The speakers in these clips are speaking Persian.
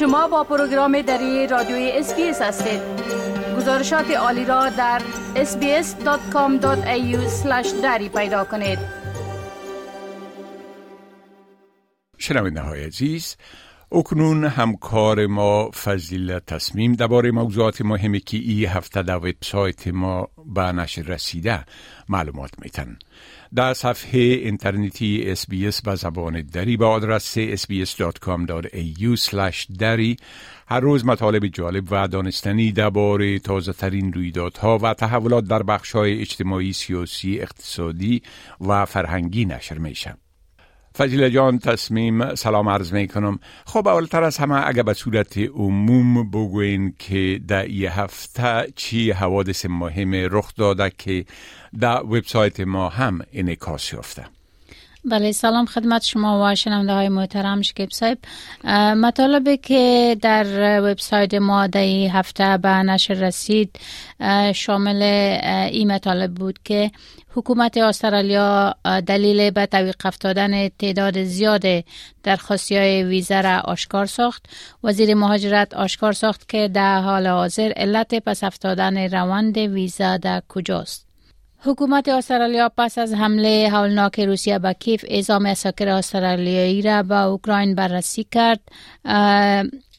شما با پروگرام دری رادیوی SBS هستید. گزارشات عالی را در sbs.com.au دری پیدا کنید. شنونده های عزیز اکنون همکار ما فضیل تصمیم درباره موضوعات مهمی که ای هفته در وبسایت ما به نشر رسیده معلومات میتن در صفحه اینترنتی اس به زبان دری با آدرس sbs.com.au دری هر روز مطالب جالب و دانستنی درباره تازه ترین رویدادها و تحولات در بخش های اجتماعی، سیاسی، اقتصادی و فرهنگی نشر میشه. فضیل جان تصمیم سلام عرض می کنم خب اولتر از همه اگر به صورت عموم بگوین که در یه هفته چی حوادث مهم رخ داده که در وبسایت ما هم انعکاس یافته. بله سلام خدمت شما و شنونده های محترم شکیب صاحب. مطالبی که در وبسایت ما در هفته به نشر رسید شامل این مطالب بود که حکومت استرالیا دلیل به توقف افتادن تعداد زیاد درخواستی های ویزا را آشکار ساخت. وزیر مهاجرت آشکار ساخت که در حال حاضر علت پس افتادن روند ویزا در کجاست؟ حکومت استرالیا پس از حمله هولناک روسیه به کیف اعزام اساکر استرالیایی را به اوکراین بررسی کرد.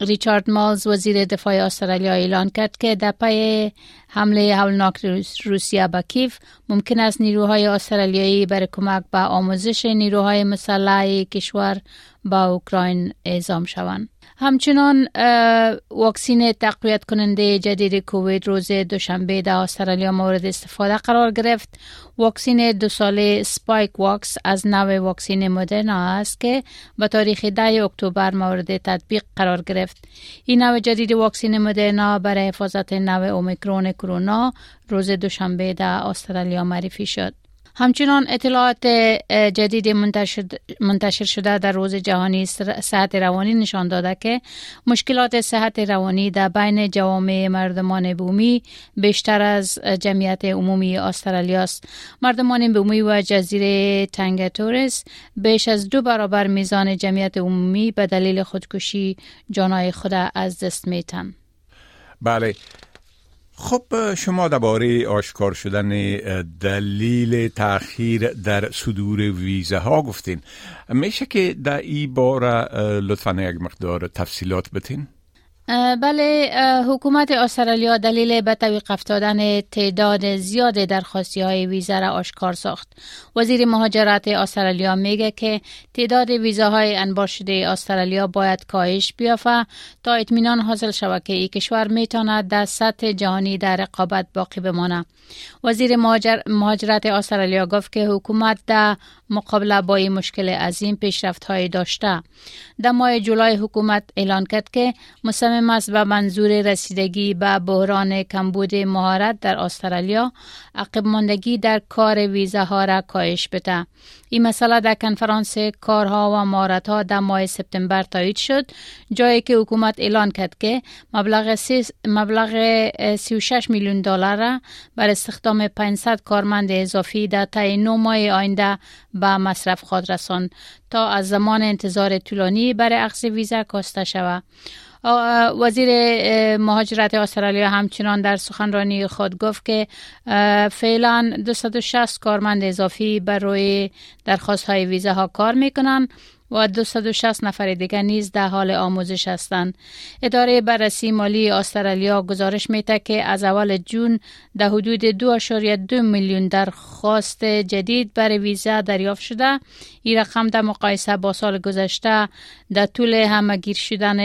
ریچارد مالز وزیر دفاع استرالیا اعلان کرد که در پی حمله هولناک روسیه به کیف ممکن است نیروهای استرالیایی برای کمک به آموزش نیروهای مسلح کشور به اوکراین اعزام شوند. همچنان واکسین تقویت کننده جدید کووید روز دوشنبه در استرالیا مورد استفاده قرار گرفت. واکسین دو ساله سپایک واکس از نوع واکسین مدرنا است که به تاریخ 10 اکتبر مورد تطبیق قرار گرفت. این نوع جدید واکسین مدرنا برای حفاظت نوع اومیکرون کرونا روز دوشنبه در استرالیا معرفی شد همچنان اطلاعات جدید منتشر شده در روز جهانی صحت روانی نشان داده که مشکلات صحت روانی در بین جوامع مردمان بومی بیشتر از جمعیت عمومی استرالیا است. مردمان بومی و جزیره تورس بیش از دو برابر میزان جمعیت عمومی به دلیل خودکشی جانای خود از دست میتن. بله خب شما درباره آشکار شدن دلیل تاخیر در صدور ویزه ها گفتین میشه که در این بار لطفا یک مقدار تفصیلات بتین؟ بله حکومت استرالیا دلیل به توقف افتادن تعداد زیاد درخواستی های ویزا را آشکار ساخت. وزیر مهاجرت استرالیا میگه که تعداد ویزاهای انبار شده استرالیا باید کاهش بیافه تا اطمینان حاصل شود که این کشور می‌تواند در سطح جهانی در رقابت باقی بمانه. وزیر مهاجرت استرالیا گفت که حکومت در مقابله با این مشکل عظیم پیشرفت های داشته. در ماه جولای حکومت اعلان کرد که مصمم است به منظور رسیدگی به بحران کمبود مهارت در استرالیا عقب ماندگی در کار ویزاها را کاهش بده. این مسئله در کنفرانس کارها و مهارتها در ماه سپتامبر تایید شد جایی که حکومت اعلان کرد که مبلغ, مبلغ 36 میلیون دلار را بر استخدام 500 کارمند اضافی در طی نو ماه آینده به مصرف خود رسان تا از زمان انتظار طولانی برای اخذ ویزا کاسته شود. وزیر مهاجرت استرالیا همچنان در سخنرانی خود گفت که فعلا 260 کارمند اضافی بر روی درخواست های ویزا ها کار می‌کنند. و 260 نفر دیگر نیز در حال آموزش هستند. اداره بررسی مالی استرالیا گزارش میده که از اول جون در حدود 2.2 میلیون درخواست جدید برای ویزا دریافت شده. این رقم در مقایسه با سال گذشته در طول همگیر شدن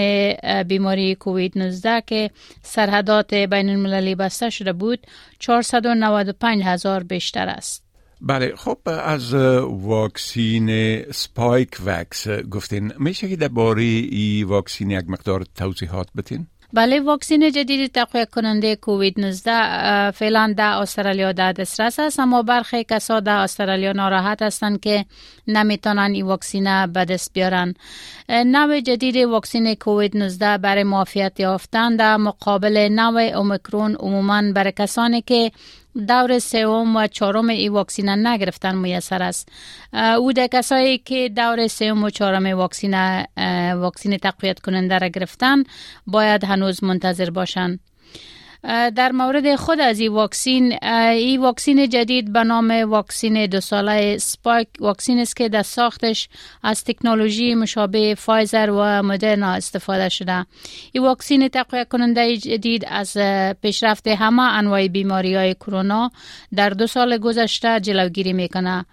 بیماری کووید 19 که سرحدات بین المللی بسته شده بود 495 هزار بیشتر است. بله خب از واکسین سپایک وکس گفتین میشه که درباره این واکسین یک مقدار توضیحات بتین؟ بله واکسین جدید تقویت کننده کووید 19 فعلا در استرالیا در دسترس است اما برخی کسا در استرالیا ناراحت هستند که نمی‌تونن این واکسین به دست بیارن نوع جدید واکسین کووید 19 برای معافیت یافتن در مقابل نوع اومیکرون عموما برای کسانی که دور سوم و چهارم ای واکسین نگرفتن میسر است. او در کسایی که دور سوم و چهارم واکسین واکسین تقویت کننده را گرفتن باید هنوز منتظر باشند. در مورد خود از این واکسین این واکسین جدید به نام واکسین دو ساله Spikevax است که در ساختش از تکنولوژی مشابه فایزر و مدرنا استفاده شده. این واکسین تقویت کننده جدید از پیشرفت همه انواع بیماری های کرونا در دو سال گذشته جلوگیری می‌کنه.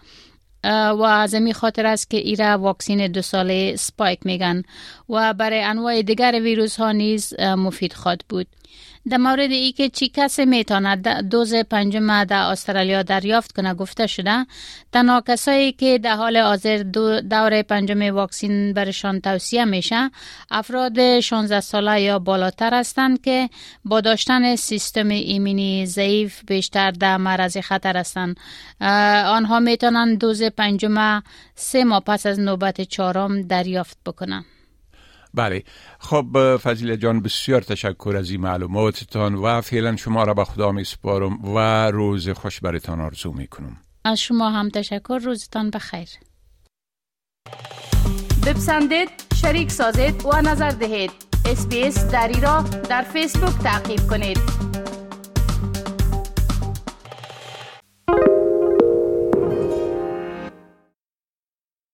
و از می خاطر است که ایرا واکسین دو ساله سپایک میگن. و برای انواع دیگر ویروس ها نیز مفید خواهد بود. در مورد ای که چی کسی می‌تواند دوز پنجم در استرالیا دریافت کنه گفته شده تنها کسایی که در حال حاضر دور پنجم واکسین برشان توصیه میشه افراد 16 ساله یا بالاتر هستند که با داشتن سیستم ایمنی ضعیف بیشتر در معرض خطر هستند. آنها می‌تونن دوز پنجم سه ماه پس از نوبت چهارم دریافت بکنند بله. خب فضیل جان بسیار تشکر از این معلوماتتان و فعلا شما را به خدا می سپارم و روز خوش برتان آرزو می کنم از شما هم تشکر. روزتان بخیر. بپسندید شریک سازید و نظر دهید. اسپیس دری را در فیسبوک تعقیب کنید.